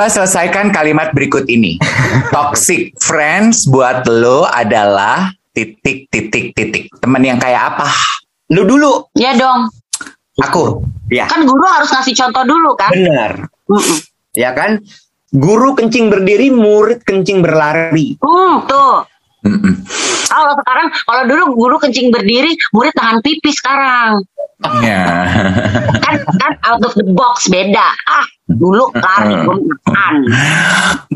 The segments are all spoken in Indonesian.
Coba selesaikan kalimat berikut ini. Toxic friends buat lo adalah titik titik titik. Teman yang kayak apa? Lu dulu. Ya dong. Aku. Ya, Kan guru harus ngasih contoh dulu kan? benar. Ya kan? Guru kencing berdiri, murid kencing berlari. Hmm, tuh. Mm-mm. Kalau sekarang, kalau dulu guru kencing berdiri, murid tahan pipi sekarang. Ya. Kan, kan out of the box beda. Ah, dulu lari gue makan.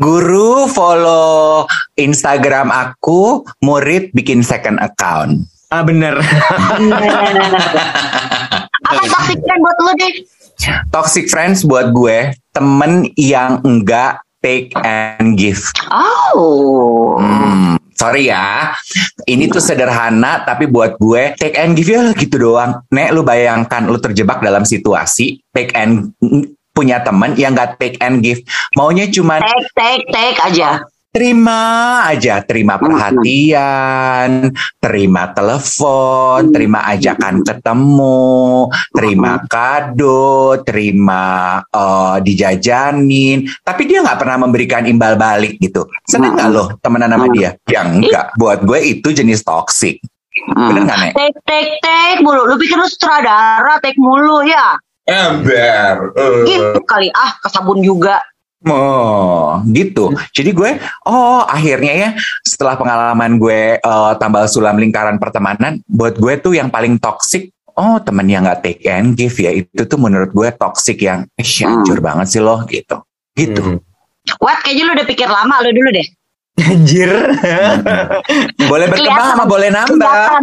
Guru follow Instagram aku, murid bikin second account. Ah bener. Apa toxic friend buat lu deh? Toxic friends buat gue temen yang enggak take and give. Oh. Hmm, sorry ya, ini tuh sederhana tapi buat gue take and give ya gitu doang. Nek lu bayangkan lu terjebak dalam situasi take and punya temen yang nggak take and give, maunya cuma Take, take, take aja. Terima aja, terima perhatian, terima telepon, terima ajakan ketemu, terima kado, terima eh, dijajanin, tapi dia nggak pernah memberikan imbal balik gitu. Seneng nggak lo temenan sama dia? Ya enggak. Buat gue itu jenis toxic. Bener nggak nek? Take, take, take mulu. Lu pikir lu sutradara, take mulu ya? Ember. Gitu kali. Ah, kesabun juga. Oh, gitu. Jadi gue, oh akhirnya ya setelah pengalaman gue eh, tambal sulam lingkaran pertemanan, buat gue tuh yang paling toksik, oh temen yang nggak take and give ya itu tuh menurut gue toksik yang, eh hancur banget sih loh gitu, gitu. Hmm. What? Kayaknya lu udah pikir lama lu dulu deh. Anjir. Boleh berkembang sama boleh nambah.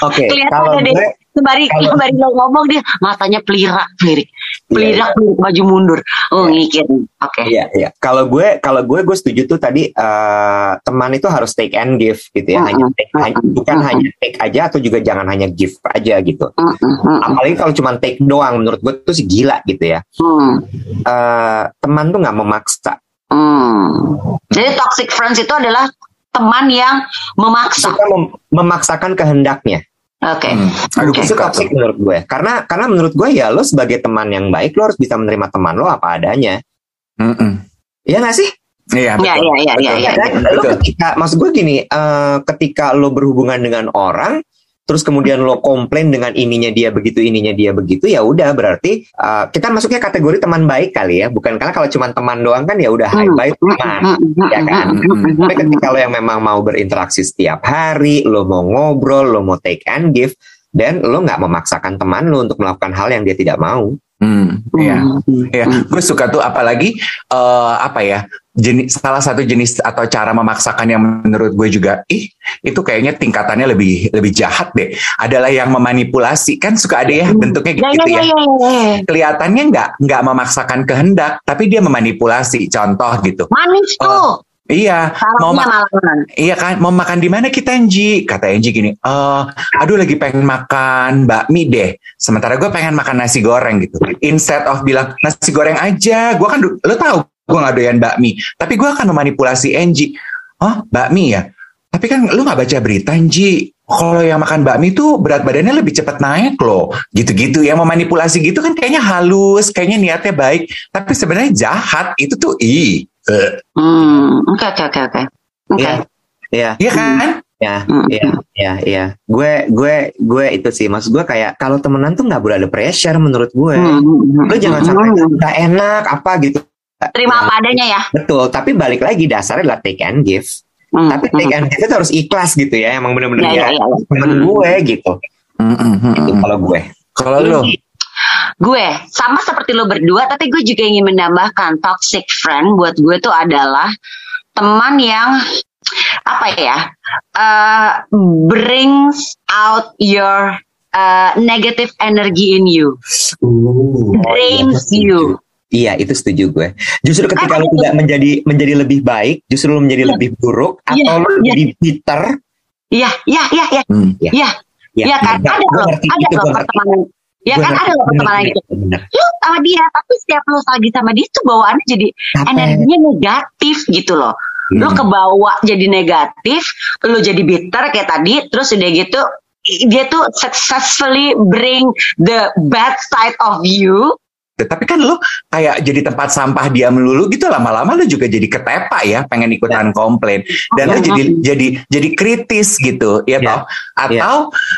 Oke, Kelihatan kalau deh. gue Sembari, kalau- sembari lo ngomong dia matanya pelirak pelirik. Pelirak pelirik maju mundur. Oh ngikir. Oke. Iya, iya. Kalau gue, kalau gue, gue setuju tuh tadi eh, teman itu harus take and give gitu ya. Hanya Mm-mm. take, hanya- bukan hanya take aja atau juga jangan hanya give aja gitu. Mm, mm, Apalagi kalau cuma take doang, menurut gue tuh sih gila gitu ya. mm, Eh, teman tuh nggak memaksa, mm. Jadi toxic friends itu adalah teman yang memaksa. suka mem- memaksakan kehendaknya. Oke. Hmm. Aduh, Oke. Itu toxic menurut gue. Karena karena menurut gue ya lo sebagai teman yang baik lo harus bisa menerima teman lo apa adanya. Mm-mm. Iya nggak sih? Iya, Iya, betul. iya, iya, iya, iya. Lo ketika, maksud gue gini, eh, ketika lo berhubungan dengan orang, terus kemudian lo komplain dengan ininya dia begitu, ininya dia begitu, ya udah berarti eh, kita masuknya kategori teman baik kali ya, bukan karena kalau cuma teman doang kan ya udah high Hmm. bye teman. Mm, mm, Ya kan? mm, mm, mm, Tapi ketika lo yang memang mau berinteraksi setiap hari, lo mau ngobrol, lo mau take and give, dan lo nggak memaksakan teman lo untuk melakukan hal yang dia tidak mau. Hmm, mm, iya. mm, Ya, gue suka tuh apalagi eh, apa ya jenis salah satu jenis atau cara memaksakan yang menurut gue juga ih itu kayaknya tingkatannya lebih lebih jahat deh. Adalah yang memanipulasi kan suka ada ya bentuknya Ya, gitu ya, ya. ya, ya, ya. Kelihatannya nggak nggak memaksakan kehendak, tapi dia memanipulasi. Contoh gitu. Manis tuh. Iya, mau Sarangnya ma- malahan. Iya kan, mau makan di mana kita Enji? Kata Enji gini, eh, aduh lagi pengen makan bakmi deh. Sementara gue pengen makan nasi goreng gitu. Instead of bilang nasi goreng aja, gue kan, lo tahu gue nggak doyan bakmi. Tapi gue akan memanipulasi Enji. Oh, bakmi ya? Tapi kan lu nggak baca berita Enji. Kalau yang makan bakmi tuh berat badannya lebih cepat naik loh. Gitu-gitu. Yang memanipulasi gitu kan kayaknya halus, kayaknya niatnya baik. Tapi sebenarnya jahat. Itu tuh ih. Eh, Hmm, oke oke oke oke. Iya. Iya. Iya kan? Ya, Mm. iya, iya, iya. Gue, gue, gue itu sih, maksud gue kayak kalau temenan tuh nggak boleh ada pressure menurut gue. Hmm, hmm, hmm, Lo jangan sampai hmm. nggak enak apa gitu. terima apa adanya ya. Betul, tapi balik lagi dasarnya adalah take and give. Hmm, Tapi take and give itu harus ikhlas gitu ya, emang bener-bener Ya, ya, ya, ya. temen gue gitu. Mm, mm, mm, Itu mm. kalau gue. Kalau lo, Gue sama seperti lo berdua, tapi gue juga ingin menambahkan toxic friend buat gue tuh adalah teman yang apa ya, uh, brings out your uh, negative energy in you, Uh, drains setuju. you. Iya, itu setuju gue. Justru ketika lu tidak menjadi menjadi lebih baik, justru lu menjadi Iya. lebih buruk Iya, atau lu iya. jadi bitter. Iya, iya, iya, iya, Hmm. iya, Ya, iya kan? bener. Ada loh, ada loh pertemanan. Ya kan ada loh pertemanan gitu. Lu sama dia, tapi setiap lu lagi sama dia tuh bawaannya jadi Capek. energinya negatif gitu loh. Lu Hmm. kebawa jadi negatif, lu jadi bitter kayak tadi, terus udah gitu dia tuh successfully bring the bad side of you. Tapi kan lu kayak jadi tempat sampah dia melulu gitu lama-lama lu juga jadi ketepa ya, pengen ikutan komplain dan lu Ya. jadi jadi jadi kritis gitu ya Ya. toh. Atau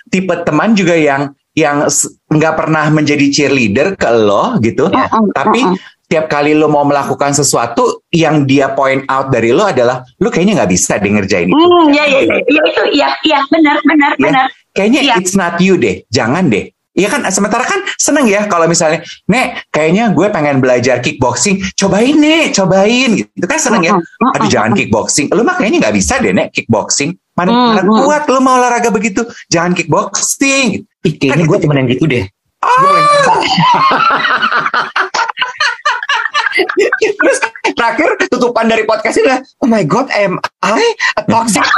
tipe teman juga yang yang nggak pernah menjadi cheerleader ke lo gitu, Ya. Tapi mm-mm. tiap kali lu mau melakukan sesuatu yang dia point out dari lo adalah lu kayaknya nggak bisa deh ngerjain itu. Hmm, ya, ya, ya, ya, itu, ya, ya, benar, benar, Ya. benar. Kayaknya Iya. it's not you deh, jangan deh. Iya kan, sementara kan seneng ya kalau misalnya, Nek, kayaknya gue pengen belajar kickboxing, cobain Nek, cobain gitu kan seneng ya. Aduh jangan kickboxing, lu mah kayaknya nggak bisa deh Nek kickboxing. Mana, Hmm, mana hmm. kuat lu mau olahraga begitu, jangan kickboxing. Ih, kayaknya gue temen yang gitu deh. Terus terakhir tutupan dari podcast ini adalah, oh my god, am I a toxic?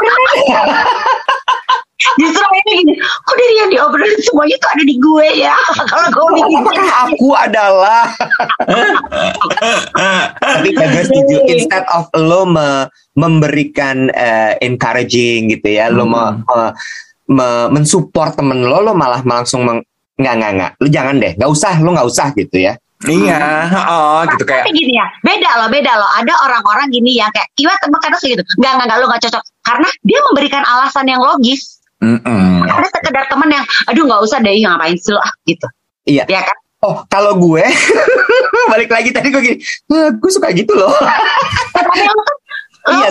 Justru ini gini, kok dari yang diobrolin semuanya tuh ada di gue ya. Kalau gue bikin Apakah aku adalah? Tapi gue setuju. Instead of lo me- memberikan eh, encouraging gitu ya, lo me- me- me- mensupport temen lo, lo malah langsung meng, nggak nggak nggak, lo jangan deh, nggak usah, lo nggak usah gitu ya. Iya, oh gitu kayak Tapi gini ya, beda loh, beda loh. Ada orang-orang gini yang kayak, iya teman kadang kayak gitu. Enggak, enggak, enggak, lo gak cocok. Karena dia memberikan alasan yang logis. Mm-mm. Ada sekedar teman yang, aduh nggak usah deh, ngapain sih lo, ah, gitu. Iya. Ya kan? Oh, kalau gue balik lagi tadi gue gini, "Ah, gue suka gitu loh. Tapi lo kan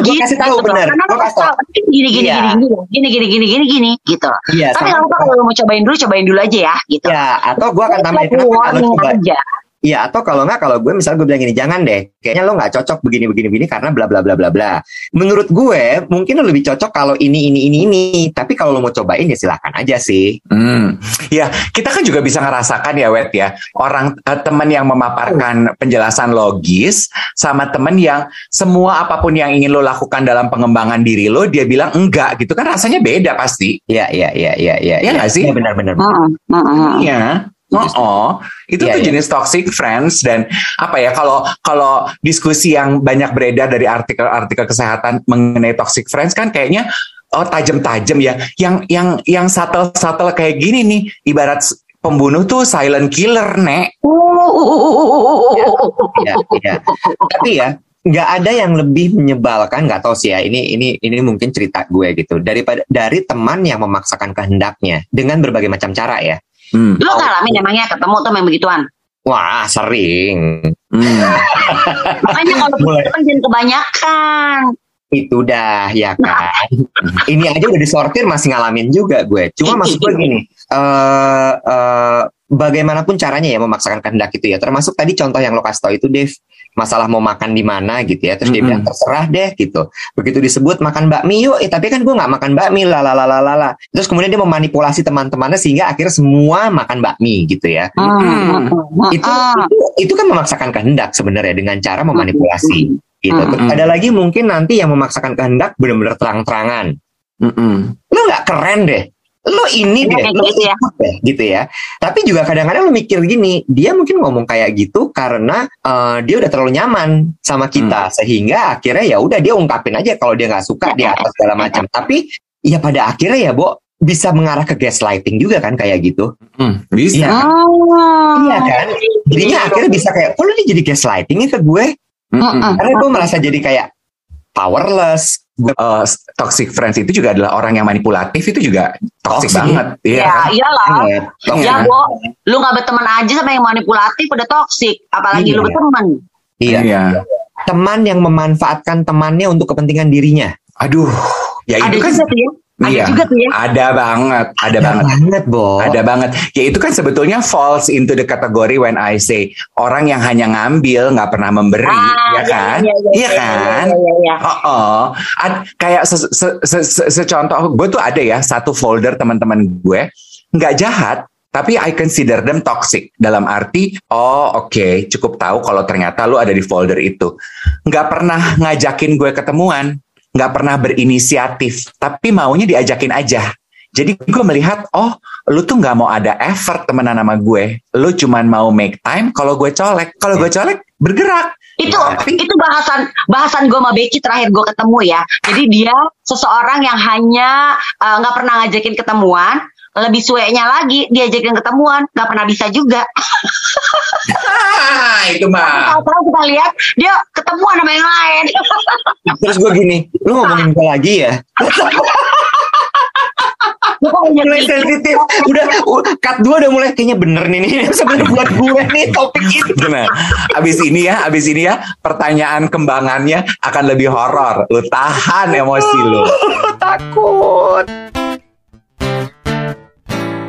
Gua logis kasih tahu, gitu lo Gua kasih tahu, gini, gini, Iya. gini, gini, gini, gini, gini, gini, gitu. Iya, Tapi sama- kalau kalau mau cobain dulu, cobain dulu aja ya, gitu. Ya, atau gue akan tambahin kenapa nggak warning coba aja. Iya atau kalau nggak kalau gue misalnya gue bilang gini jangan deh kayaknya lo nggak cocok begini begini begini karena bla bla bla bla bla. Menurut gue mungkin lo lebih cocok kalau ini ini ini ini tapi kalau lo mau cobain ya silakan aja sih. Hmm, ya kita kan juga bisa ngerasakan ya Wet ya orang eh, teman yang memaparkan penjelasan logis sama teman yang semua apa pun yang ingin lo lakukan dalam pengembangan diri lo dia bilang enggak gitu kan rasanya beda pasti. Iya iya iya iya iya. Iya nggak sih? Iya benar benar. Iya. Oh, oh, itu Iya, tuh iya. jenis toxic friends dan apa ya kalau kalau diskusi yang banyak beredar dari artikel-artikel kesehatan mengenai toxic friends kan kayaknya oh tajam-tajam ya. Yang yang yang subtle-subtle kayak gini nih ibarat pembunuh tuh silent killer, Nek. Iya iya. Tapi ya nggak ada yang lebih menyebalkan nggak tahu sih ya ini ini ini mungkin cerita gue gitu daripada dari teman yang memaksakan kehendaknya dengan berbagai macam cara ya Hmm. Lo ngalamin emangnya ketemu tuh yang begituan? wah sering. Hmm. Makanya kalau kan jangan kebanyakan. itu dah ya kan? Ini aja udah disortir masih ngalamin juga gue. Cuma maksud gue gini eh eh, bagaimanapun caranya ya memaksakan kehendak itu ya. Termasuk tadi contoh yang lo kasih tau itu Dev masalah mau makan di mana gitu ya. Terus dia Mm-mm. bilang terserah deh gitu. Begitu disebut makan bakmi yuk eh, tapi kan gue nggak makan bakmi lalalala terus kemudian dia memanipulasi teman-temannya sehingga akhirnya semua makan bakmi gitu ya. Hmm. itu, itu itu kan memaksakan kehendak sebenarnya dengan cara memanipulasi gitu. Terus Mm-mm. ada lagi mungkin nanti yang memaksakan kehendak benar-benar terang-terangan. Mm-mm. lo nggak keren deh lo ini deh Kayak lo gitu ya. ikut deh gitu ya tapi juga kadang-kadang lo mikir gini dia mungkin ngomong kayak gitu karena eh, dia udah terlalu nyaman sama kita sehingga akhirnya ya udah dia ungkapin aja kalau dia nggak suka di atas segala macam tapi ya pada akhirnya ya Bo bisa mengarah ke gaslighting juga kan kayak gitu Hmm. Bisa. Iya. Oh. Iya kan? jadinya akhirnya bisa kayak kok lo dia jadi gaslighting ya ke gue Mm-mm. karena gue merasa jadi kayak powerless Eh, toxic friends itu juga adalah orang yang manipulatif itu juga toxic Toxic. banget. Iya Ya, kan? iyalah. Toxic. Ya, Bo. Lu gak berteman aja sama yang manipulatif udah toksik. Apalagi Iya. lu berteman. iya Iya. teman yang memanfaatkan temannya untuk kepentingan dirinya Aduh, ya Ada itu kan tuh ya. Ada Iya. juga tuh ya. ada banget, ada banget. banget Bo Ada banget. Ya itu kan sebetulnya falls into the category when I say orang yang hanya ngambil nggak pernah memberi, Ah, ya kan? Iya, iya, Iya kan? Iya, iya, iya. Oh, oh. Ad- kayak se- se- se- se- secontoh gue tuh ada ya satu folder teman-teman gue nggak jahat, tapi I consider them toxic. Dalam arti, oh oke, cukup tahu kalau ternyata lu ada di folder itu. Nggak pernah ngajakin gue ketemuan, nggak pernah berinisiatif, tapi maunya diajakin aja. Jadi gue melihat, oh lu tuh nggak mau ada effort temenan sama gue. Lu cuman mau make time kalau gue colek. Kalau gue colek, bergerak. Itu Ya, tapi- itu bahasan bahasan gue sama Becky terakhir gue ketemu ya. Jadi dia seseorang yang hanya eh, nggak pernah ngajakin ketemuan. Lebih sueknya lagi diajakin ketemuan nggak pernah bisa juga. Ah, itu mah. Tahu-tahu kita lihat dia ketemuan sama yang lain. Terus gue gini, lu ngomongin gue lagi ya? Mulai sensitif. Udah, cut dua udah mulai kayaknya bener nih nih. Sebenarnya buat gue nih topik itu. Gimana? Abis ini ya, abis ini ya, pertanyaan kembangannya akan lebih horor. Lu tahan emosi lu. Takut.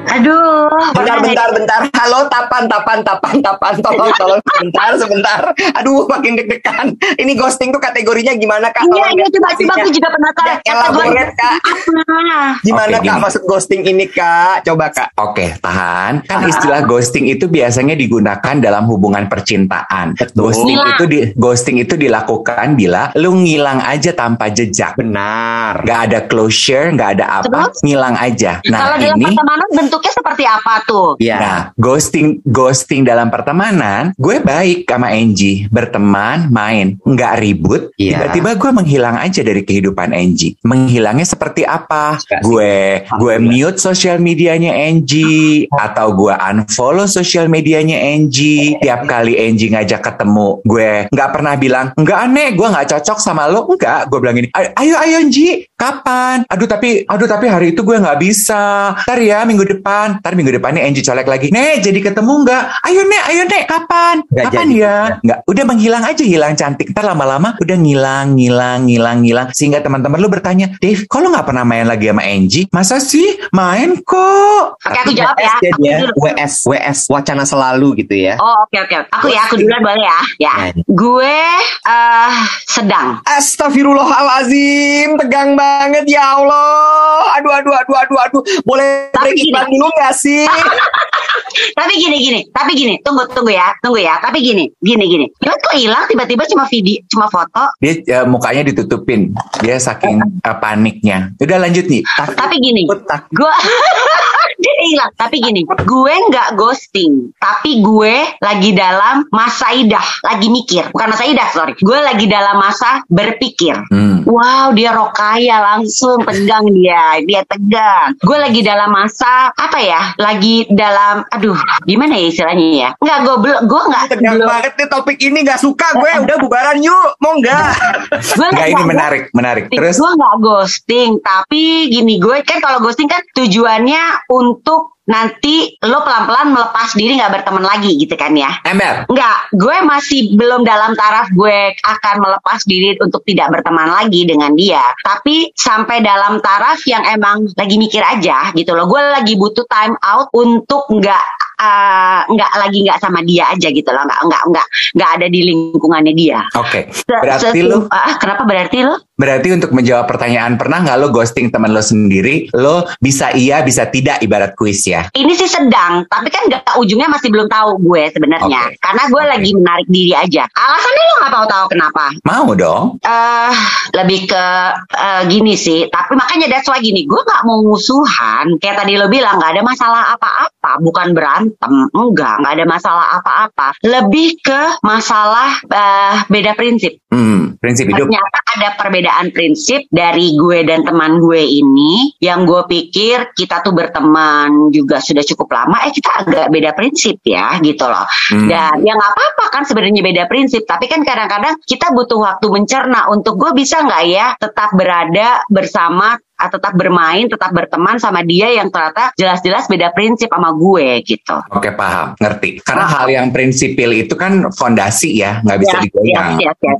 Aduh. Bentar, bentar, bentar. Halo, tapan, tapan, tapan, tapan. Tolong, tolong, sebentar, sebentar. Aduh, makin deg-degan. Ini ghosting tuh kategorinya gimana, Kak? Iya, iya, coba, coba aku juga penasaran. Ya, elaborate, Kak. Apa? Gimana, Kak, gini. maksud ghosting ini, Kak? Coba, Kak. Oke, tahan. Kan istilah ghosting itu biasanya digunakan dalam hubungan percintaan. Betul. Ghosting Ngilang. itu di ghosting itu dilakukan bila lu ngilang aja tanpa jejak. Benar. Nggak ada closure, nggak ada apa, Terus? ngilang aja. Kalau Nah, dalam ini pertemanan bentuknya seperti apa tuh? Iya. Nah, ghosting ghosting dalam pertemanan, gue baik sama Angie, berteman, main, nggak ribut. Iya. Tiba-tiba gue menghilang aja dari kehidupan Angie. Menghilangnya seperti apa? Gue gue mute sosial medianya Angie atau gue unfollow sosial medianya Angie. Tiap kali Angie ngajak ketemu, gue nggak pernah bilang nggak aneh, gue nggak cocok sama lo. Enggak, gue bilang gini, "Ayo, ayo ayo Angie, kapan? Aduh tapi aduh tapi hari itu gue nggak bisa. Ntar ya minggu depan. Ntar minggu depan nih Angie colek lagi. Nek jadi ketemu nggak? Ayo nek, ayo nek, kapan? Nggak kapan jadi. ya? Nggak, udah menghilang aja, hilang cantik. Ntar lama-lama udah ngilang, ngilang, ngilang, ngilang. Sehingga teman-teman lu bertanya, Dave, kok lu nggak pernah main lagi sama Angie? Masa sih? Main kok. Oke, aku jawab ya. Aku dia. dulu. WS, WS, wacana selalu gitu ya. Oh oke oke. Aku ya, aku duluan boleh ya. Ya. Ya. Gue eh sedang. Astagfirullahalazim, tegang banget ya Allah. Aduh, aduh, aduh, aduh, aduh. Boleh Tapi break gini. iklan dulu nggak sih? Tapi gini gini, tapi gini, tunggu tunggu ya, tunggu ya. Tapi gini, gini gini. Lo kok hilang tiba-tiba cuma video, cuma foto. Dia eh, mukanya ditutupin. Dia saking eh, paniknya. Udah lanjut nih. Tapi gini, Tak- gue dia hilang. Tapi gini, gue nggak ghosting, tapi gue lagi dalam masa idah, lagi mikir. Bukan masa idah, sorry. Gue lagi dalam masa berpikir. Hmm. Wow, dia rokaya langsung tegang dia, dia tegang. Gue lagi dalam masa apa ya? Lagi dalam, aduh, gimana ya istilahnya ya? Nggak, gue belum, gue nggak Tegang belum. banget nih topik ini nggak suka gue. Udah bubaran yuk, mau nggak? Gue Enggak ini menarik, menarik. Terus gue nggak ghosting, tapi gini gue kan kalau ghosting kan tujuannya untuk nanti lo pelan-pelan melepas diri nggak berteman lagi gitu kan ya? Ember. Enggak, gue masih belum dalam taraf gue akan melepas diri untuk tidak berteman lagi dengan dia. Tapi sampai dalam taraf yang emang lagi mikir aja gitu loh. Gue lagi butuh time out untuk nggak eh, nggak lagi nggak sama dia aja gitu loh. Nggak nggak nggak nggak ada di lingkungannya dia. Oke. Se- Berarti lu ah, kenapa berarti lo? Berarti untuk menjawab pertanyaan pernah nggak lo ghosting teman lo sendiri? Lo bisa iya, bisa tidak ibarat kuis ya. Ini sih sedang, tapi kan nggak ujungnya masih belum tahu gue sebenarnya. Oke. Karena gue Oke. lagi menarik diri aja. Alasannya lo nggak tahu tahu kenapa? Mau dong. eh lebih ke eh, gini sih tapi makanya that's why gini gue nggak mau musuhan kayak tadi lo bilang nggak ada masalah apa-apa bukan berantem enggak nggak ada masalah apa-apa lebih ke masalah eh, beda prinsip Hmm, prinsip hidup. ternyata ada perbedaan prinsip dari gue dan teman gue ini yang gue pikir kita tuh berteman juga sudah cukup lama eh kita agak beda prinsip ya gitu loh Hmm. dan ya nggak apa-apa kan sebenarnya beda prinsip tapi kan kadang-kadang kita butuh waktu mencerna untuk gue bisa nggak ya tetap berada bersama tetap bermain tetap berteman sama dia yang ternyata jelas-jelas beda prinsip sama gue gitu Oke paham, ngerti. Karena hal yang prinsipil itu kan fondasi ya, nggak bisa Ya, digoyang. ya, ya, ya.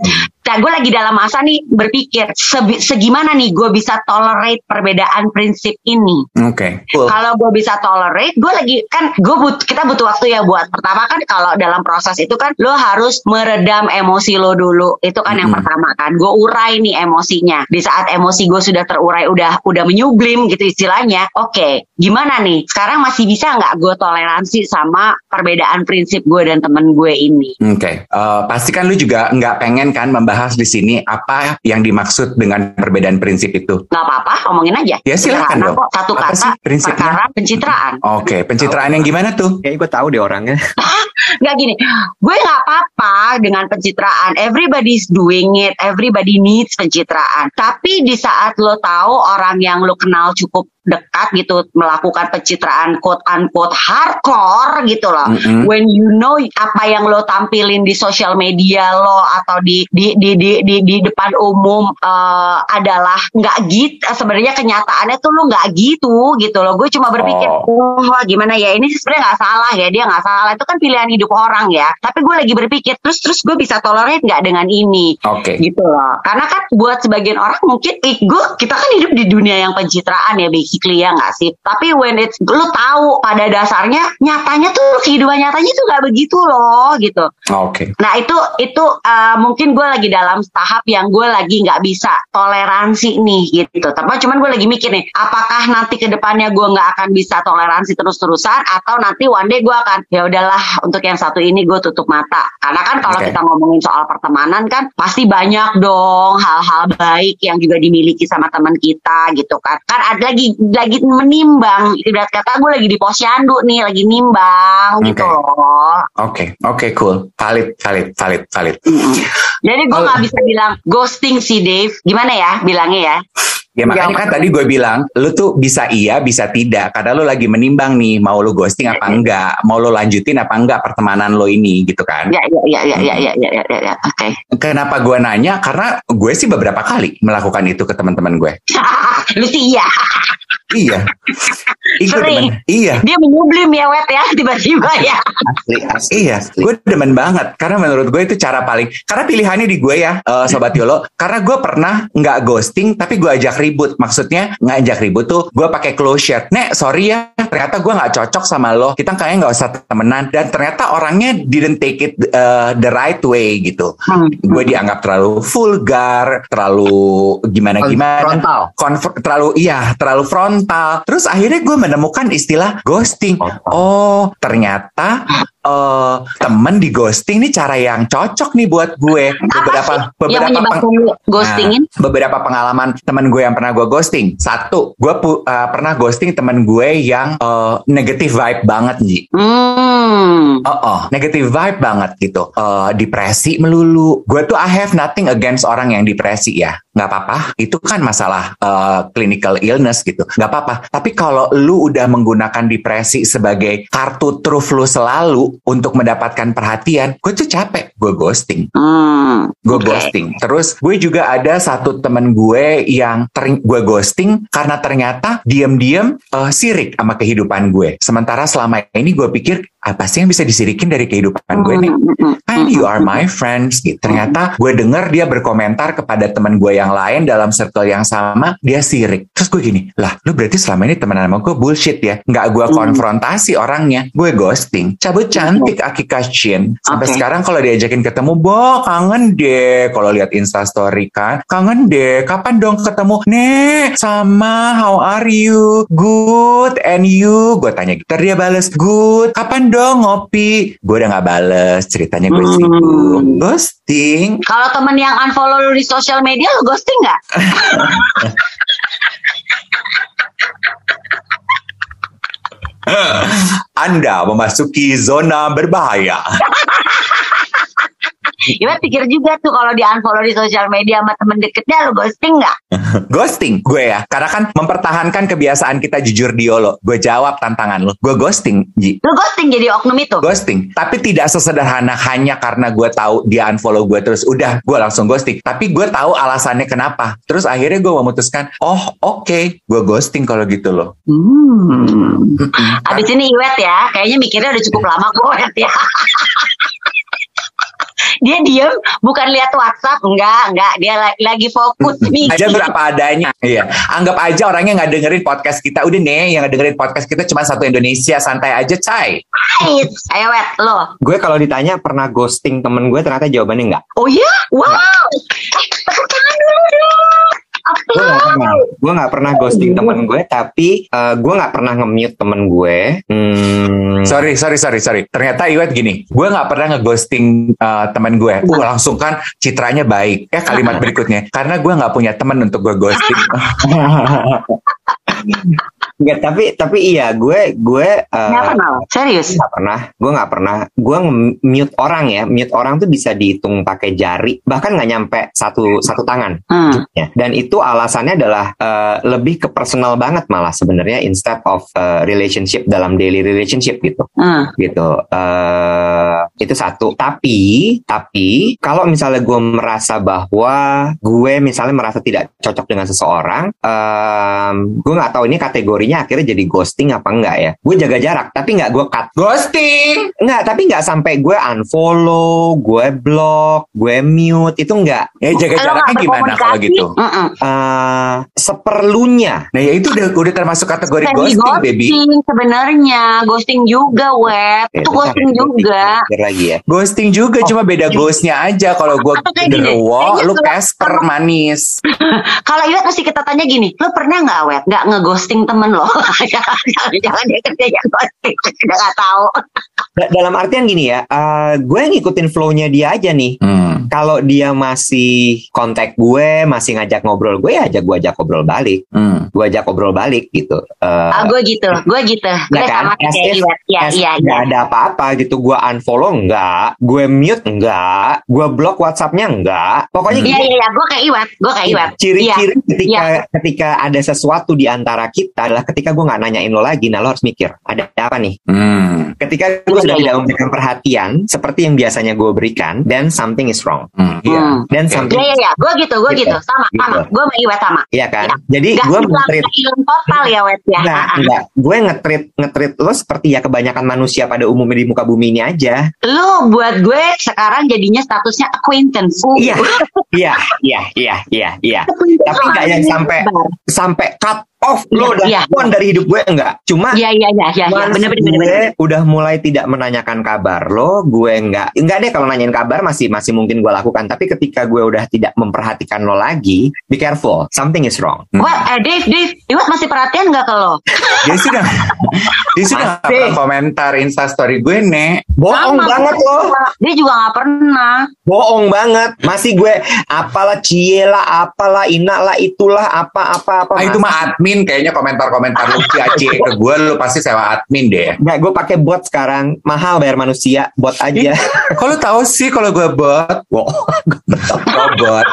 Nah, gue lagi dalam masa nih berpikir sebi- segimana nih gue bisa tolerate perbedaan prinsip ini. Oke, cool. Kalau gue bisa tolerate, gue lagi kan gue but kita butuh waktu ya buat pertama kan kalau dalam proses itu kan lo harus meredam emosi lo dulu. Itu kan yang Mm-mm. pertama kan. Gue urai nih emosinya. Di saat emosi gue sudah terurai, udah udah udah menyublim gitu istilahnya. Oke, gimana nih? Sekarang masih bisa nggak gue toleransi sama perbedaan prinsip gue dan temen gue ini? Oke, Eh, pasti kan lu juga nggak pengen kan membahas di sini apa yang dimaksud dengan perbedaan prinsip itu. Nggak apa-apa, omongin aja. Ya, silakan dong. kok. Satu Apa kata, sih prinsipnya? perkara pencitraan. Oke, pencitraan yang gimana tuh? Kayaknya gue tahu deh orangnya. Nggak gini, gue nggak apa-apa dengan pencitraan. Everybody's doing it, everybody needs pencitraan. Tapi di saat lo tahu orang yang lo kenal cukup dekat gitu melakukan pencitraan quote unquote hardcore gitu loh. Mm-mm. When you know apa yang lo tampilin di sosial media lo atau di di di di di, di depan umum eh, adalah nggak gitu. Sebenarnya kenyataannya tuh lo nggak gitu gitu loh. Gue cuma berpikir, Oh. wah gimana ya ini sebenarnya nggak salah ya dia nggak salah itu kan pilihan hidup orang ya. Tapi gue lagi berpikir terus terus gue bisa tolerate nggak dengan ini Oke. gitu loh. Karena kan buat sebagian orang mungkin eh, gue kita kan hidup di dunia yang pencitraan ya basically ya nggak sih. Tapi when it's lu tahu pada dasarnya nyatanya tuh kehidupan nyatanya tuh nggak begitu loh gitu. Oke. Nah itu itu uh, mungkin gue lagi dalam tahap yang gue lagi nggak bisa toleransi nih gitu. Tapi cuman gue lagi mikir nih, apakah nanti ke depannya gue nggak akan bisa toleransi terus-terusan atau nanti one day gue akan ya udahlah untuk yang satu ini gue tutup mata. Karena kan kalau Oke. kita ngomongin soal pertemanan kan pasti banyak dong hal-hal baik yang juga dimiliki sama teman kita gitu kan. Kan ada lagi lagi menimbang. Ibarat kata gue lagi di posyandu nih, lagi nimbang gitu Oke. loh. Oke. Oke, cool. Valid, valid, valid, valid. Jadi gue nggak bisa bilang ghosting sih Dave. Gimana ya bilangnya ya? Ya makanya kan tadi gue bilang, lu tuh bisa iya, bisa tidak. Karena lu lagi menimbang nih, mau lu ghosting apa enggak, mau lu lanjutin apa enggak pertemanan lo ini gitu kan. Ya ya ya ya ya ya ya ya, ya, ya. Oke. Kenapa gue nanya? Karena gue sih beberapa kali melakukan itu ke teman-teman gue. Lu sih iya. Iya. Sering. demen. Iya. Dia menyublim ya wet ya tiba-tiba ya. Asli, asli, Iya, gue demen banget karena menurut gue itu cara paling karena pilihannya di gue ya, eh, sobat Yolo. Karena gue pernah nggak ghosting, tapi gue ajak ribut. Maksudnya ngajak ribut tuh gue pakai closure. Nek, sorry ya, ternyata gue nggak cocok sama lo. Kita kayaknya nggak usah temenan. Dan ternyata orangnya didn't take it eh, the right way gitu. Hmm. Gue dianggap terlalu vulgar, terlalu gimana gimana. Frontal. Terlalu iya terlalu frontal terus akhirnya gue menemukan istilah ghosting oh ternyata eh temen di ghosting ini cara yang cocok nih buat gue beberapa Apa sih yang beberapa peng- ghostingin? Nah, beberapa pengalaman temen gue yang pernah gue ghosting satu gue eh, pernah ghosting temen gue yang eh, negative vibe banget Ji Hmm. Oh, oh, negative vibe banget gitu. Eh, depresi melulu. Gue tuh I have nothing against orang yang depresi ya. Nggak apa-apa. Itu kan masalah eh, clinical illness gitu. Nggak apa-apa. Tapi kalau lu udah menggunakan depresi sebagai kartu truf lu selalu untuk mendapatkan perhatian, gue tuh capek. Gue ghosting. Hmm. Gue Oke. ghosting. Terus gue juga ada satu temen gue yang ter- gue ghosting karena ternyata diam-diam eh, sirik sama kehidupan gue. Sementara selama ini gue pikir apa sih yang bisa disirikin dari kehidupan gue nih? Kan you are my friends gitu. Ternyata gue denger dia berkomentar kepada teman gue yang lain dalam circle yang sama, dia sirik. Terus gue gini, lah lu berarti selama ini temenan sama gue bullshit ya. Nggak gue konfrontasi orangnya, gue ghosting. Cabut cantik Akika Chin. Sampai Oke. sekarang kalau diajakin ketemu, bo kangen deh. Kalau lihat Insta story kan, kangen deh. Kapan dong ketemu? Nek, sama how are you? Good and you? Gue tanya gitu. Dia bales, good. Kapan dong ngopi? Gue udah gak bales. Ceritanya gue Hmm. sibuk. Ghosting. Kalau temen yang unfollow lu di sosial media lu ghosting nggak? Anda memasuki zona berbahaya. Ya pikir juga tuh kalau di unfollow di sosial media sama temen deketnya lu ghosting nggak? ghosting gue ya. Karena kan mempertahankan kebiasaan kita jujur di YOLO. Gue jawab tantangan lo. Gue ghosting, Ji. Lu ghosting jadi oknum itu? ghosting tapi tidak sesederhana hanya karena gue tahu dia unfollow gue terus udah gue langsung ghosting tapi gue tahu alasannya kenapa terus akhirnya gue memutuskan oh oke gue ghosting kalau gitu loh Hmm. Abis ini Iwet ya, kayaknya mikirnya udah cukup lama Iwet ya. dia diem, bukan lihat WhatsApp, enggak, enggak, dia la- lagi fokus nih. aja berapa adanya iya anggap aja orangnya nggak dengerin podcast kita udah nih yang nggak dengerin podcast kita cuma satu Indonesia santai aja cai. Ayo Wet, lo. Gue kalau ditanya pernah ghosting temen gue ternyata jawabannya enggak. Oh iya? Wow. Tepuk tangan dulu gue nggak pernah gue nggak pernah ghosting temen gue tapi eh, gue nggak pernah nge-mute temen gue hmm, Sorry, sorry, sorry, sorry. Ternyata Iwet gini, gue nggak pernah ngeghosting uh, teman gue. Uh, langsung kan citranya baik. Ya kalimat berikutnya, karena gue nggak punya teman untuk gue ghosting. Nggak, tapi tapi iya gue gue eh, Nggak pernah? Serius? nggak pernah gue nggak pernah gue mute orang ya mute orang tuh bisa dihitung pakai jari bahkan nggak nyampe satu satu tangan Hmm. ya. dan itu alasannya adalah eh, lebih ke personal banget malah sebenarnya instead of eh, relationship dalam daily relationship gitu Hmm. gitu eh itu satu tapi tapi kalau misalnya gue merasa bahwa gue misalnya merasa tidak cocok dengan seseorang em, gue nggak tahu ini kategorinya akhirnya jadi ghosting apa enggak ya gue jaga jarak tapi nggak gue cut ghosting. Enggak, tapi nggak sampai gue unfollow, gue block, gue mute, itu enggak. Ya jaga jaraknya nggak gimana kalau gitu? Mm-mm. Eh seperlunya. Nah ya itu udah udah termasuk kategori Jadi ghosting, baby. sebenarnya ghosting juga web itu ghosting juga lagi ya. Ghosting juga, cuma beda ghostnya aja. Kalau gue kayaknya lu kalau- Casper manis. kalau Iwet mesti kita tanya gini lo pernah nggak web nggak ngeghosting temen lo jangan jangan jangan dia kerja ghosting udah nggak tahu Da- Dalam artian gini ya, eh gue ngikutin flow-nya dia aja nih. Hmm. Kalau dia masih kontak gue, masih ngajak ngobrol gue, ya ajak gue ajak ngobrol balik. Hmm. Gue ajak ngobrol balik gitu. Eh, ah gue gitu gue gitu gue Nggak kan? sama kayak Iwet ya iya iya ada apa-apa gitu. Gue unfollow enggak, gue mute enggak, gue block WhatsApp-nya enggak. Pokoknya iya gitu. iya iya gue kayak Iwet gue kayak Iwet Ciri-ciri ketika Iya. ketika ada sesuatu di antara kita adalah ketika gue nggak nanyain lo lagi, nah lo harus mikir ada apa nih. Hmm. Ketika gue Iya, sudah iya, tidak iya. memberikan perhatian seperti yang biasanya gue berikan, then something is wrong. Hmm. Iya. Hmm. Dan Oke. something, Iya iya iya, gue gitu, gue Gitu. gitu, sama Gitu. sama, gue sama Iwet sama. iya kan? Iya. Jadi gue ngetrit total ya Wet ya. Enggak, Ah, enggak. Gue ngetrit ngetrit lo seperti ya kebanyakan manusia pada umumnya di muka bumi ini aja. Lu buat gue sekarang jadinya statusnya acquaintance. Uh, Iya, iya, iya, iya, iya, iya. Tapi nggak yang sampai sampai cut off lo Iya, udah iya. gone dari hidup gue enggak. Cuma Iya iya iya iya, iya. Once bener bener bener. gue bener. udah mulai tidak menanyakan kabar lo, gue nggak, nggak deh kalau nanyain kabar masih masih mungkin gue lakukan. Tapi ketika gue udah tidak memperhatikan lo lagi, be careful, something is wrong. Hmm. Wah, eh Dave, Dave, Iwet masih perhatian gak ke lo? Dia sudah dia sudah nggak pernah komentar instastory gue nek. Bohong Sama, banget lo, Dia juga gak pernah. bohong banget. Masih gue apalah cie lah, apalah ina lah, itulah apa apa apa. Ah, itu mah admin kayaknya komentar-komentar lu Aci ke gue lu pasti sewa admin deh. Nggak, gue pakai bot sekarang. Mahal bayar manusia, bot aja. Kalau tahu sih kalau gue bot, gue bot.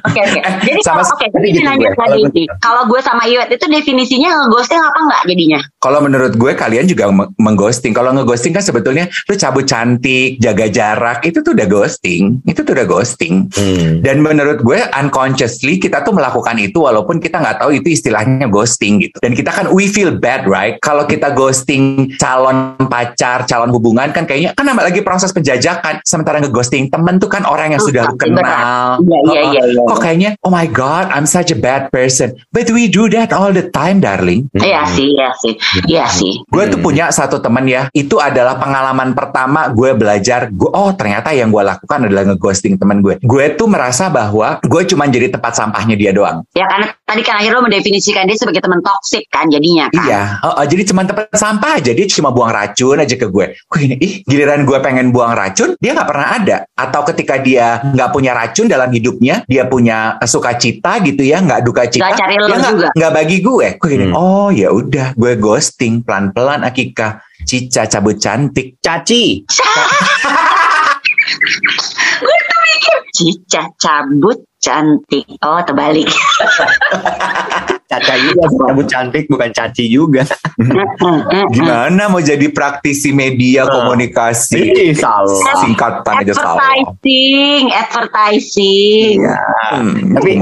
Oke oke. Jadi Sama kalau oke, seperti jadi gitu lanjut gue. lagi. Kalau gue sama Iwet itu definisinya ngeghosting apa enggak jadinya? Kalau menurut gue kalian juga meng- mengghosting. Kalau ngeghosting kan sebetulnya lu cabut cantik, jaga jarak, itu tuh udah ghosting. Itu tuh udah ghosting. Hmm. Dan menurut gue unconsciously kita tuh melakukan itu walaupun kita nggak tahu itu istilahnya ghosting gitu. Dan kita kan we feel bad right? Kalau kita ghosting calon pacar, calon hubungan kan kayaknya kan lagi proses penjajakan. Sementara ngeghosting temen tuh kan orang yang Oh, sudah lu benar. kenal. Iya iya Oh, iya. iya. Kok kayaknya oh my god I'm such a bad person. But we do that all the time darling. Iya sih, iya sih, iya sih. Gue tuh Hmm. punya satu teman ya, itu adalah pengalaman pertama gue belajar, gue, oh ternyata yang gue lakukan adalah ngeghosting teman gue. Gue tuh merasa bahwa gue cuma jadi tempat sampahnya dia doang. Ya karena tadi kan akhirnya lo mendefinisikan dia sebagai teman toksik kan jadinya kan. Iya, oh, oh, jadi cuma tempat sampah aja, dia cuma buang racun aja ke gue. Kok gini, ih giliran gue pengen buang racun, dia nggak pernah ada. Atau ketika dia nggak punya racun dalam hidupnya, dia punya sukacita gitu ya, nggak duka cita, Nggak cari lo dia nggak bagi gue. Kok gini, Hmm. oh ya udah, gue ghosting pelan-pelan Akika. Cica cabut cantik. Caci, gue tuh mikir Cica cabut cantik. Oh terbalik. Caca juga sih, cabut cantik bukan caci juga. Gimana mau jadi praktisi media Hmm. komunikasi? Ih, salah. Singkatan aja salah. advertising, advertising. Iya. Hmm, Tapi-.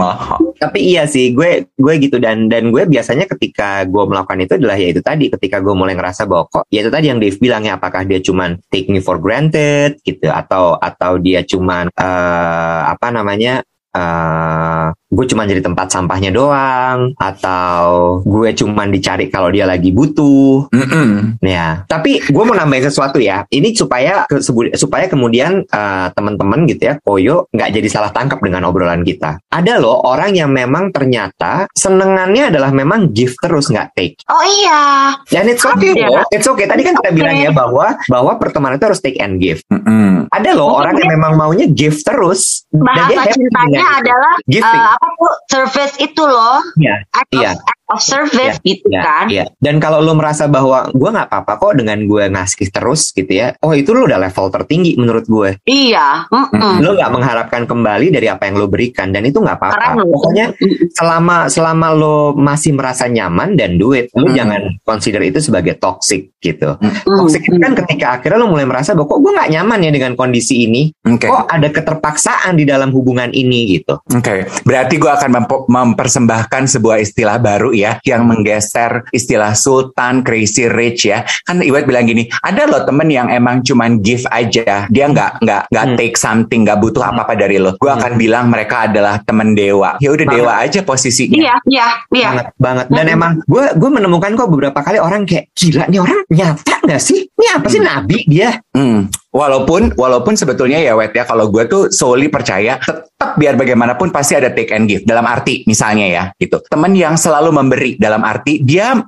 Tapi iya sih, gue gue gitu dan dan gue biasanya ketika gue melakukan itu adalah ya itu tadi ketika gue mulai ngerasa bahwa kok ya itu tadi yang Dave bilang ya apakah dia cuman take me for granted gitu atau atau dia cuman eh, apa namanya eh gue cuma jadi tempat sampahnya doang atau gue cuma dicari kalau dia lagi butuh Mm-mm. ya tapi gue mau nambahin sesuatu ya ini supaya ke- supaya kemudian eh, teman-teman gitu ya koyo nggak jadi salah tangkap dengan obrolan kita ada loh orang yang memang ternyata senengannya adalah memang give terus nggak take Oh iya. dan it's okay Ada. loh. it's okay tadi kan kita bilang ya bahwa bahwa pertemanan itu harus take and give Mm-mm. ada loh Mungkin orang yang memang maunya give terus dan dia Bahasa happy cintanya dengan itu. adalah Giving. eh, apa tuh service itu loh. Iya, Act of, Iya. act of service gitu Iya, kan. iya. Dan kalau lo merasa bahwa gue nggak apa-apa kok dengan gue ngasih terus gitu ya, oh itu lo udah level tertinggi menurut gue. Iya. mm-mm. Lo nggak mengharapkan kembali dari apa yang lo berikan dan itu nggak apa-apa. Pokoknya selama selama lo masih merasa nyaman dan duit, lo Hmm. jangan consider itu sebagai toxic gitu. Mm, Toxic itu kan ketika akhirnya lo mulai merasa bahwa kok gue nggak nyaman ya dengan kondisi ini, Oke. kok ada keterpaksaan di dalam hubungan ini gitu. Oke, berarti gue akan mempersembahkan sebuah istilah baru ya, yang menggeser istilah sultan, crazy rich ya. Kan Iwet bilang gini, ada loh temen yang emang cuman give aja, dia nggak nggak nggak Hmm. take something, nggak butuh apa-apa dari lo. Gue akan Hmm. bilang mereka adalah temen dewa. Ya udah dewa aja posisinya. Iya, iya, iya. banget banget dan Mm-mm. emang gue gue menemukan kok beberapa kali orang kayak gila nih orang nyata nggak sih ini apa sih Hmm. nabi dia Hmm. Walaupun walaupun sebetulnya ya Wet ya kalau gue tuh solely percaya tetap biar bagaimanapun pasti ada take and give dalam arti misalnya ya gitu. Teman yang selalu memberi dalam arti dia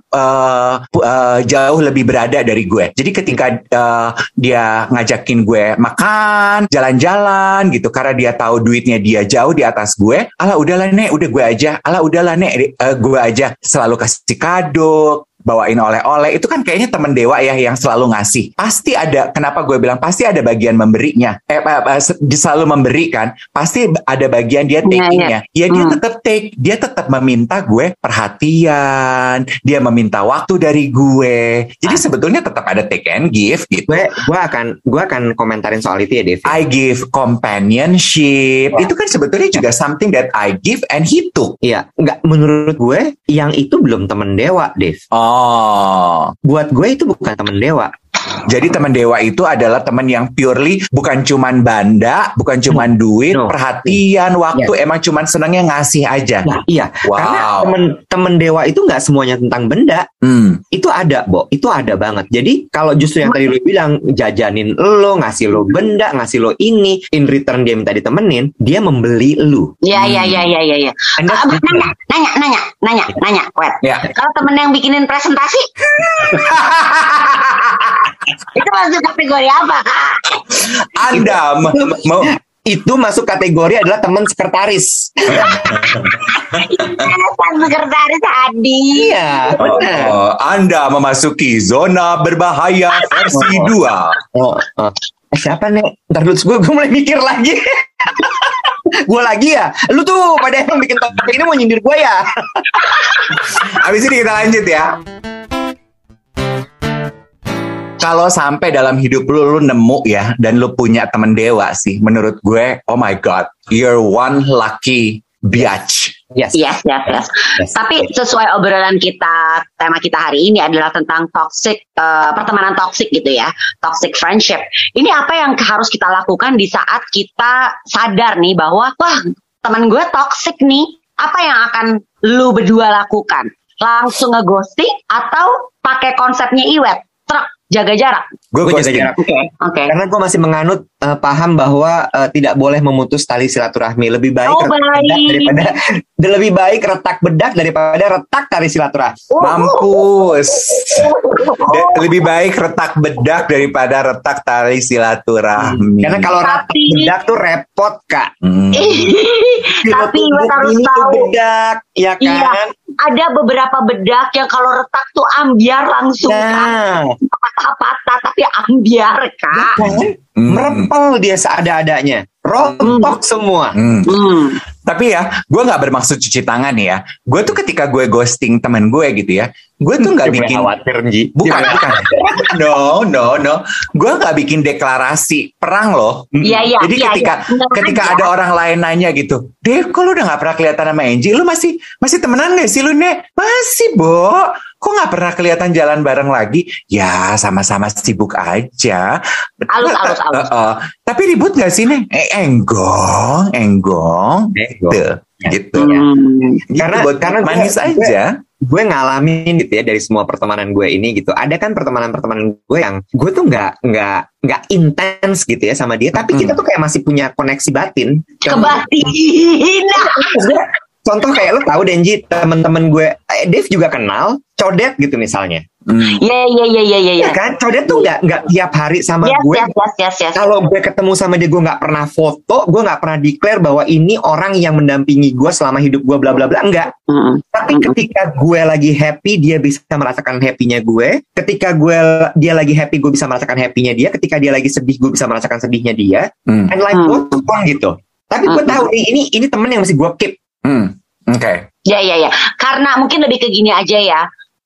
pu- eh, jauh lebih berada dari gue. Jadi ketika eh, dia ngajakin gue makan jalan-jalan gitu karena dia tahu duitnya dia jauh di atas gue ala udahlah nek udah gue aja ala udahlah nek eh, gue aja. Selalu kasih kado bawain oleh-oleh itu kan kayaknya temen dewa ya yang selalu ngasih. Pasti ada kenapa gue bilang pasti ada bagian memberinya. Eh, eh, eh, selalu memberi kan pasti ada bagian dia Iya, takingnya. Ya dia Hmm. tetap take dia tetap meminta gue perhatian dia meminta waktu dari gue. Jadi Ah. sebetulnya tetap ada take and give gitu. Gue gue akan gue akan komentarin soal itu ya Devi I give companionship. Ya. itu kan sebetulnya juga something that I give and he took. Iya nggak menurut gue yang itu belum temen dewa Dev. Oh buat gue itu bukan temen dewa Jadi teman dewa itu adalah teman yang purely bukan cuman banda, bukan cuman duit, No. perhatian, waktu, emang cuman senangnya ngasih aja. Nah, iya karena Wow. temen temen dewa itu nggak semuanya tentang benda Hmm. itu ada Bo itu ada banget jadi kalau justru yang tadi lo bilang jajanin lo ngasih lo benda ngasih lo ini in return dia minta ditemenin dia membeli lu Iya, iya, iya, iya, iya, iya. And that's Ah, different. nanya, nanya, nanya, nanya, nanya, wet. Ya. Kalau temen yang bikinin presentasi, itu masuk kategori apa? Anda mau itu masuk kategori adalah teman sekretaris Sang sekretaris Adi. iya benar Oh, Anda memasuki zona berbahaya versi 2. oh, oh. Eh, siapa nih ntar dulu gue gue mulai mikir lagi gue lagi ya lu tuh pada yang bikin topik ini mau nyindir gue ya Habis ini kita lanjut ya. Kalau sampai dalam hidup lu lu nemu ya dan lu punya temen dewa sih, menurut gue, oh my god, you're one lucky biatch. yes Yes, yes, yes. Yes. Tapi sesuai obrolan kita, tema kita hari ini adalah tentang toxic, eh, pertemanan toxic gitu ya, toxic friendship. Ini apa yang harus kita lakukan di saat kita sadar nih bahwa, wah teman gue toxic nih, apa yang akan lu berdua lakukan? Langsung ngeghosting atau pakai konsepnya iwet, jaga jarak? Gue Gue jaga ghosting. jarak. Oke, oke. Karena gue masih menganut eh, paham bahwa eh, tidak boleh memutus tali silaturahmi. Lebih baik Oh, retak bedak daripada lebih baik retak bedak daripada retak tali silaturahmi. Mampus. De- lebih baik retak bedak daripada retak tali silaturahmi. Karena kalau retak Tapi- bedak tuh repot kak. Hmm. Tapi tumbuk harus tahu. bedak, ya kan? Iya. Ada beberapa bedak yang kalau retak tuh ambiar langsung Nah, patah-patah tapi ambiar kak. kan? Hmm. merempel dia seada-adanya, rontok semua. Hmm. Hmm. Tapi ya, gue nggak bermaksud cuci tangan ya. Gue tuh ketika gue ghosting temen gue gitu ya, gue tuh nggak bikin khawatir Ji. Bukan, bukan. No, no, no. Gue nggak bikin deklarasi perang loh. Iya, iya, Jadi iya, ketika. Bener ketika aja. ada orang lain nanya gitu, Dev, kok lu udah nggak pernah kelihatan sama Angie? Lu masih masih temenan gak sih lu nek? Masih, Bo. kok nggak pernah kelihatan jalan bareng lagi? Ya sama-sama sibuk aja. Alus, alus, alus. Eh, eh, tapi ribut nggak sih nih? Eh, enggong, enggong, Ego. gitu, gitu. Hmm. Gitu, Karena- buat karena manis gue- aja. gue ngalamin gitu ya dari semua pertemanan gue ini gitu. Ada kan pertemanan-pertemanan gue yang gue tuh nggak nggak nggak intens gitu ya sama dia, tapi Mm. kita tuh kayak masih punya koneksi batin. Kebatin. Contoh kayak lo tahu Denji temen-temen gue, eh, Dave juga kenal, Codet gitu misalnya. Hmm. Iya, iya, iya, iya, iya. Ya kan, Codet tuh nggak nggak tiap hari sama Yes, gue. yes, yes, yes, yes. Kalau gue ketemu sama dia, gue nggak pernah foto, gue nggak pernah declare bahwa ini orang yang mendampingi gue selama hidup gue, bla bla bla. Enggak. Mm-mm. Tapi Mhm. ketika gue lagi happy, dia bisa merasakan happy-nya gue. Ketika gue dia lagi happy, gue bisa merasakan happy-nya dia. Ketika dia lagi sedih, gue bisa merasakan sedihnya dia. Hmm. And like Hmm. on gitu. Tapi gue Mhm. tahu nih, ini ini temen yang masih gue keep. Hmm. Oke. Ya, ya, ya. Karena mungkin lebih ke gini aja ya.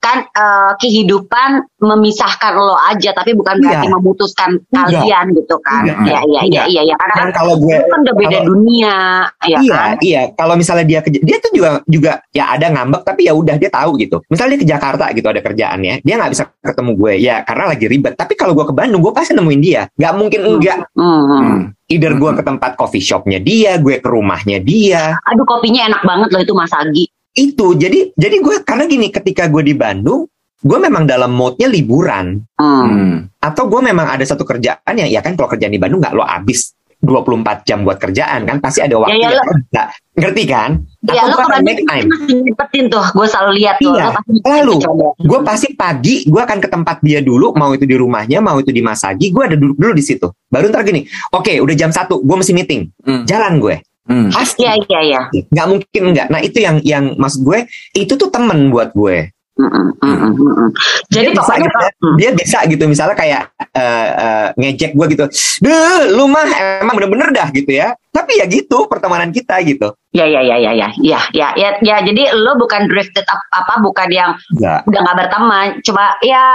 Kan eh, kehidupan memisahkan lo aja, tapi bukan berarti Iya. memutuskan kalian gitu kan. Enggak. Iya, iya, iya, Enggak. iya, iya. Karena Dan kan kalau gue kan udah beda kalau- dunia, ya iya, kan? iya. Kalau misalnya dia ke, dia tuh juga juga ya ada ngambek tapi ya udah dia tahu gitu. Misalnya dia ke Jakarta gitu ada kerjaannya, dia nggak bisa ketemu gue ya karena lagi ribet. Tapi kalau gue ke Bandung, gue pasti nemuin dia. Nggak mungkin enggak. Hmm. Hmm. Either gue ke tempat coffee shopnya dia, gue ke rumahnya dia. Aduh, kopinya enak banget loh itu Mas Agi. Itu jadi jadi gue karena gini ketika gue di Bandung, gue memang dalam mode-nya liburan. Hmm. Hmm. Atau gue memang ada satu kerjaan yang ya kan kalau kerjaan di Bandung nggak lo habis 24 jam buat kerjaan kan pasti ada waktu Ya, ya, yang. Ngerti kan? Iya, Atau lo gue akan make time. nyempetin tuh. Gue selalu lihat tuh. Iya, lalu. Gue pasti pagi gue akan ke tempat dia dulu, mau itu di rumahnya, mau itu di Masagi, gue ada duduk dulu di situ. Baru ntar gini, oke udah jam satu, gue mesti meeting, Hmm. jalan gue. Hmm. Pasti, Iya, iya, iya. nggak mungkin enggak. Nah itu yang yang maksud gue, itu tuh temen buat gue. Mm, mm, mm, mm, mm. Jadi dia bisa, pokoknya gitu, mm. dia bisa gitu misalnya kayak eh, eh, ngejek gue gitu, deh lu mah emang bener-bener dah gitu ya tapi ya gitu pertemanan kita gitu. Ya ya ya ya ya ya ya ya, ya jadi lo bukan drifted up, apa bukan yang ya. udah nggak berteman, cuma ya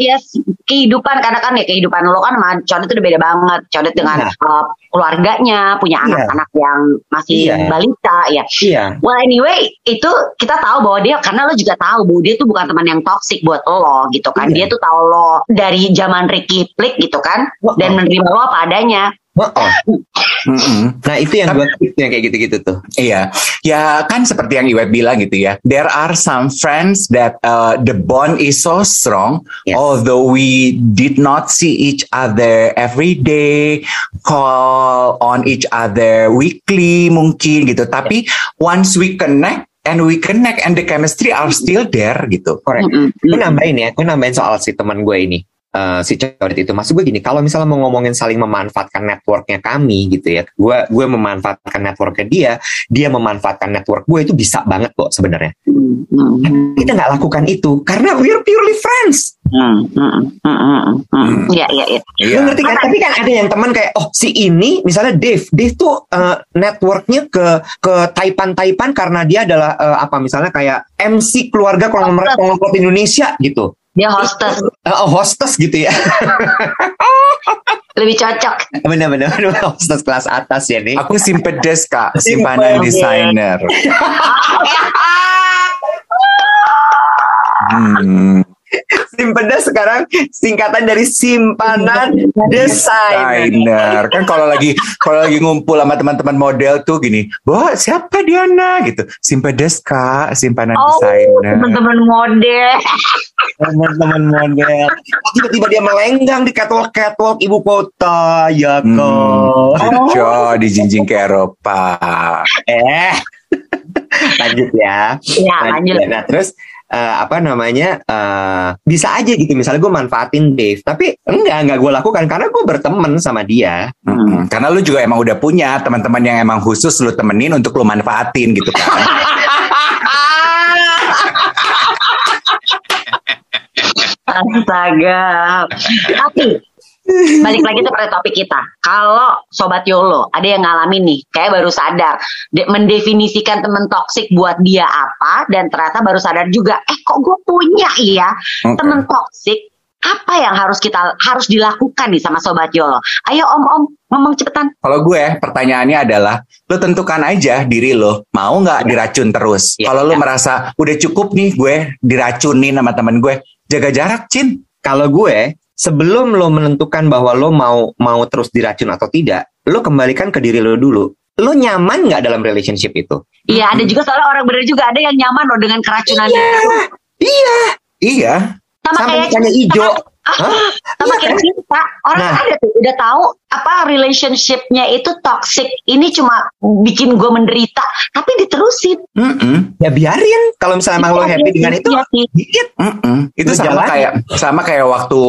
ya kehidupan karena kan ya kehidupan lo kan macam itu udah beda banget. Codet dengan ya. uh, keluarganya punya iya. anak-anak ya. yang masih ya. balita ya. Iya. Well anyway itu kita tahu bahwa dia karena lo juga tahu bahwa dia tuh bukan teman yang toksik buat lo gitu kan. Iya. Dia tuh tahu lo dari zaman Ricky Plik gitu kan oh, dan oh. menerima lo apa adanya. Mm-mm. Nah itu yang gue yang kayak gitu-gitu tuh. Iya, ya kan seperti yang Iwet bilang gitu ya. There are some friends that uh, the bond is so strong, Yes. although we did not see each other every day, call on each other weekly mungkin gitu. Tapi once we connect and we connect and the chemistry are still there gitu. Correct. Mm-mm, Gue mm-mm. nambahin ya, gue nambahin soal si teman gue ini. Eh, si Codet itu maksud gue gini kalau misalnya mau ngomongin saling memanfaatkan networknya kami gitu ya gue gue memanfaatkan networknya dia dia memanfaatkan network gue itu bisa banget kok sebenarnya Mm, mm, mm. kita nggak lakukan itu karena we're purely friends Hmm, hmm, hmm. Iya, iya, iya. Lu ngerti kan? Tapi kan ada yang teman kayak, oh si ini, misalnya Dave, Dave tuh eh, networknya ke ke Taipan-Taipan karena dia adalah eh, apa misalnya kayak MC keluarga konglomerat konglomerat Indonesia gitu, Dia hostess Eh, oh, hostess gitu ya, lebih cocok. benar-benar hostess kelas atas ya nih. Aku simpedes kak, simpanan desainer. Hmm. Simpedes sekarang singkatan dari simpanan desain. desainer kan kalau lagi kalau lagi ngumpul sama teman-teman model tuh gini, Bo siapa Diana gitu, simpedes kak, simpanan Oh, desainer. teman-teman model. Teman-teman model. Tiba-tiba dia melenggang di catwalk-catwalk ibu kota, ya Hmm, kok. Cuco di jinjing ke Eropa. Eh, lanjut ya. Ya, lanjut. ya. Nah, terus eh, apa namanya? eh, bisa aja gitu. Misalnya gue manfaatin Dave, tapi enggak, enggak gue lakukan karena gue berteman sama dia. Mm-mm. Karena lu juga emang udah punya teman-teman yang emang khusus lu temenin untuk lu manfaatin gitu kan. Astaga. Tapi balik lagi tuh pada topik kita. Kalau sobat Yolo ada yang ngalamin nih, kayak baru sadar de- mendefinisikan temen toksik buat dia apa dan ternyata baru sadar juga, eh kok gue punya ya Oke. temen toksik. Apa yang harus kita harus dilakukan nih sama sobat Yolo? Ayo om-om ngomong cepetan. Kalau gue pertanyaannya adalah lo tentukan aja diri lo mau nggak diracun terus. Ya, Kalau lo ya. merasa udah cukup nih gue diracunin sama temen gue, jaga jarak, Cin. Kalau gue sebelum lo menentukan bahwa lo mau mau terus diracun atau tidak, lo kembalikan ke diri lo dulu. Lo nyaman nggak dalam relationship itu? Iya, ada juga soalnya orang bener juga ada yang nyaman loh dengan keracunan Iya, iya. Iya. sama Sampai kayak hijau. Sama Iya kayak kan? cinta orang Nah. ada tuh udah tahu apa relationshipnya itu toxic ini cuma bikin gue menderita tapi diterusin Mm-mm. Ya biarin. Kalau misalnya emang lo happy dengan itu, Iya sih. dikit. Mm-mm. Itu Lu sama jalan. kayak sama kayak waktu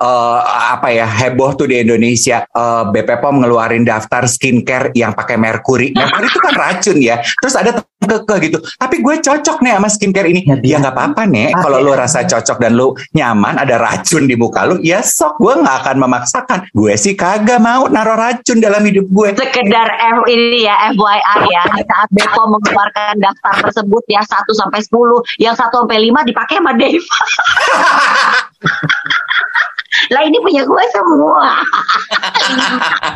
eh, apa ya heboh tuh di Indonesia eh, BP POM ngeluarin daftar skincare yang pakai merkuri. Merkuri itu kan racun ya. Terus ada keke gitu. Tapi gue cocok nih sama skincare ini. Ya, Ya nggak apa-apa nih. Pakai Kalau lu aja. rasa cocok dan lu nyaman ada racun di muka lu, ya sok gue nggak akan memaksakan. Gue sih kagak mau naruh racun dalam hidup gue. sekedar F ini ya FYI ya di saat Bepom mengeluarkan daftar tersebut ya 1 sampai 10 yang 1 sampai 5 dipakai sama Dave lah ini punya gue semua Ya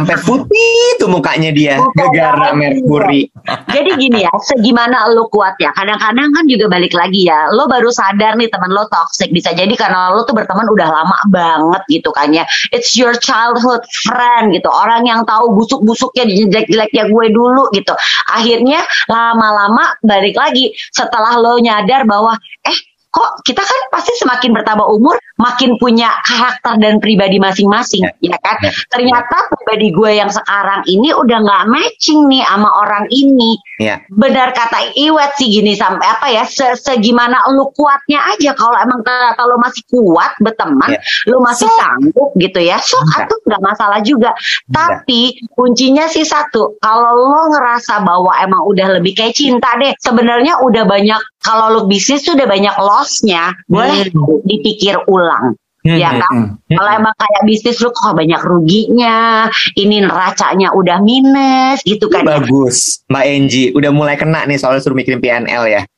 sampai putih tuh mukanya dia dia. merkuri. Jadi gini ya, segimana lo kuat ya. Kadang-kadang kan juga balik lagi ya. Lo baru sadar nih teman lo toxic. Bisa jadi karena lo tuh berteman udah lama banget gitu kan ya. It's your childhood friend gitu. Orang yang tahu busuk-busuknya, jelek-jeleknya gue dulu gitu. Akhirnya lama-lama balik lagi. Setelah lo nyadar bahwa eh kok kita kan pasti semakin bertambah umur makin punya karakter dan pribadi masing-masing ya. kan? Ya. ternyata pribadi gue yang sekarang ini udah nggak matching nih sama orang ini. Ya. benar kata Iwet sih gini sampai apa ya se segimana lu kuatnya aja. Kalau emang ternyata lu masih kuat berteman Ya. lu masih So- sanggup gitu ya so atuh nggak masalah juga. Tapi kuncinya sih satu kalau lo ngerasa bahwa emang udah lebih kayak cinta deh sebenarnya udah banyak kalau lu bisnis tuh udah banyak lossnya boleh Hmm. dipikir ulang Hmm, ya hmm, kan Mm-mm. kalau emang kayak bisnis lu kok banyak ruginya ini neracanya udah minus gitu kan. Bagus, Mbak Enji. Udah mulai kena nih soal suruh mikirin PNL ya.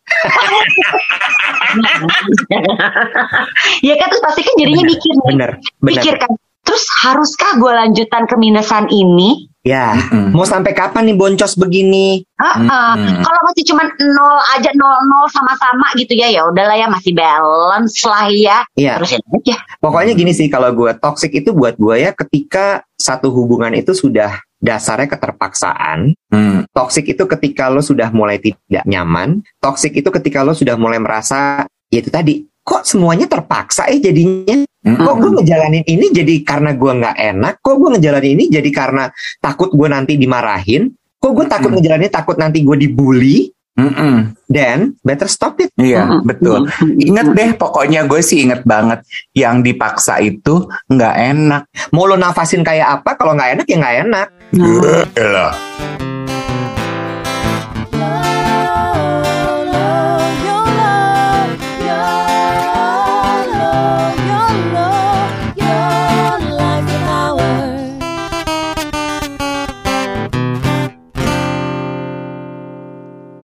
ya kan terus pasti kan jadinya Bener, mikir. Bener, bener. kan terus haruskah gue lanjutan ke minusan ini Ya, Mm-mm. mau sampai kapan nih boncos begini? Heeh. Mm-mm. kalau masih cuman nol aja nol nol sama-sama gitu ya ya udahlah ya masih balance lah ya Iya, terusin aja pokoknya gini sih kalau gue toxic itu buat gue ya ketika satu hubungan itu sudah dasarnya keterpaksaan. Mm. Toxic itu ketika lo sudah mulai tidak nyaman. Toxic itu ketika lo sudah mulai merasa ya itu tadi kok semuanya terpaksa eh jadinya Mm-mm. kok gue ngejalanin ini jadi karena gue nggak enak kok gue ngejalanin ini jadi karena takut gue nanti dimarahin kok gue takut Mm-mm. ngejalanin takut nanti gue dibully Mm-mm. then better stop it Iya, Mm-mm. betul. Ingat deh, pokoknya gue sih inget banget yang dipaksa itu nggak enak. mau lo nafasin kayak apa kalau nggak enak ya nggak enak Elah.